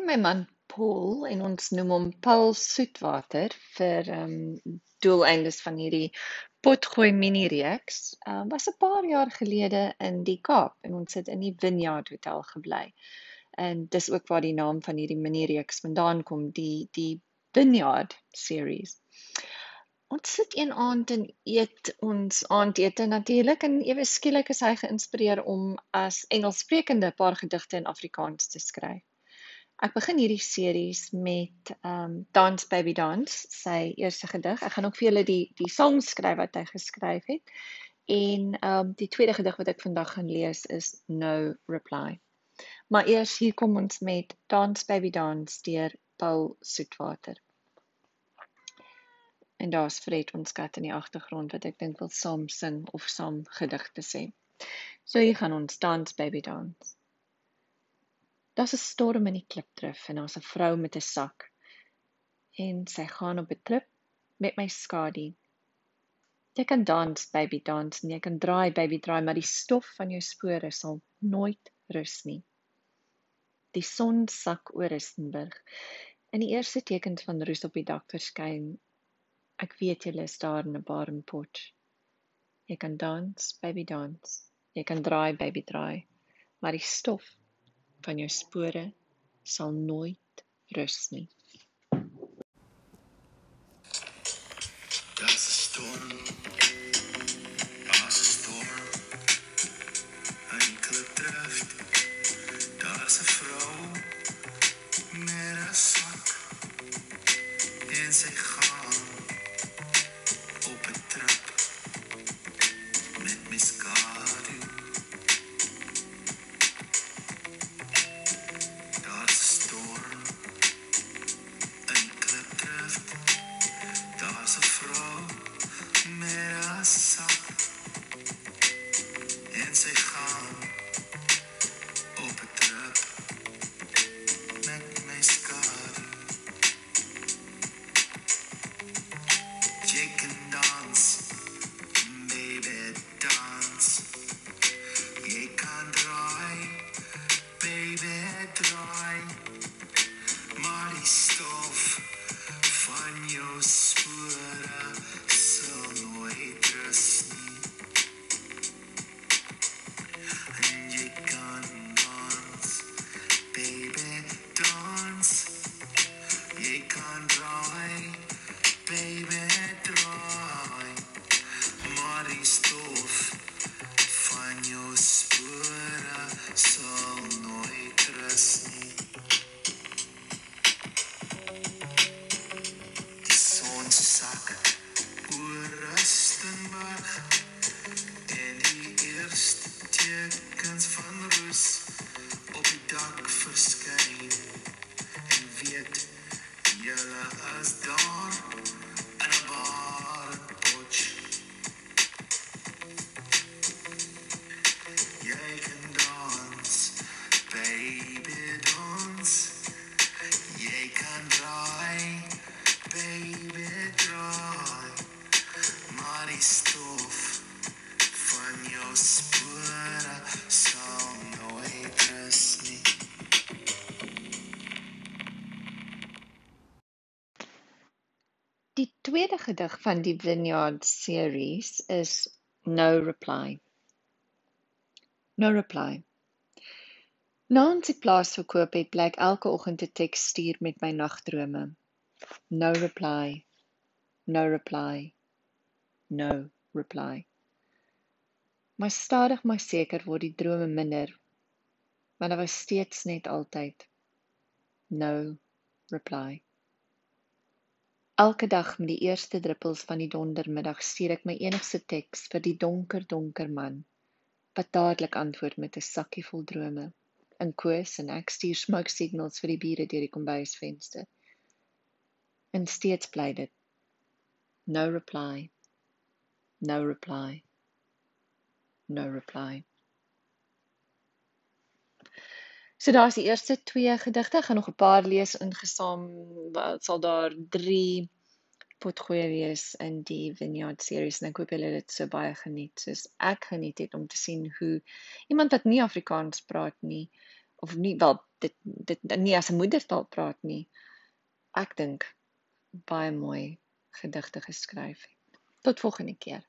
my man Paul en ons noem hom Paul Soetwater vir ehm um, doeleindes van hierdie potgooi mini reeks. Ehm um, was 'n paar jaar gelede in die Kaap en ons het in die Vineyard Hotel gebly. En dis ook waar die naam van hierdie mini reeks vandaan kom, die die Vineyard series. Ons sit een aand en eet ons aandete natuurlik en ewe skielik is hy geïnspireer om as Engelssprekende paar gedigte in Afrikaans te skryf. Ek begin hierdie series met um Dance Baby Dance, sy eerste gedig. Ek gaan ook vir julle die die song skryf wat hy geskryf het. En um die tweede gedig wat ek vandag gaan lees is No Reply. Maar eers hier kom ons met Dance Baby Dance deur Paul Soetwater. En daar's Fred ons kat in die agtergrond wat ek dink wil saam sing of saam gedigte sê. So hier gaan ons Dance Baby Dance. Daar's 'n storm in die klipdrif en daar's 'n vrou met 'n sak. En sy gaan op 'n trip met my skadu. Jy kan dans, baby, dans, en jy kan draai, baby, draai, maar die stof van jou spore sal nooit rus nie. Die son sak oor Rustenburg. In die eerste tekens van rus op die dak verskyn. Ek weet jy is daar in 'n bar in Potch. Jy kan dans, baby, dans. Jy kan draai, baby, draai, maar die stof van jou spore sal nooit rus nie. Daar's 'n storm. Sak oor Rustenburg en die eerste tekens van rus op die dak verskyn Die tweede gedig van die Vineyard series is No Reply. No Reply. Na ons die plaas verkoop het, blyk elke oggend 'n teks stuur met my nagdrome. No reply. No reply. No reply. Maar stadig maar seker word die drome minder. Maar daar was steeds net altyd no reply. Elke dag met die eerste druppels van die dondermiddag stuur ek my enigste teks vir die donker donker man wat dadelik antwoord met 'n sakkie vol drome. In koes en ek stuur smoke signals vir die bure deur die kombuisvenster. En steeds bly dit no reply. No reply. No reply. So daar's die eerste twee gedigte, gaan nog 'n paar lees ingesaam, wat sal daar 3 potgoeie wees in die Vineyard series en ek hoop julle het dit so baie geniet soos ek geniet het om te sien hoe iemand wat nie Afrikaans praat nie of nie wel dit dit nie as 'n moedertaal praat nie. Ek dink baie mooi gedigte geskryf het. Tot volgende keer.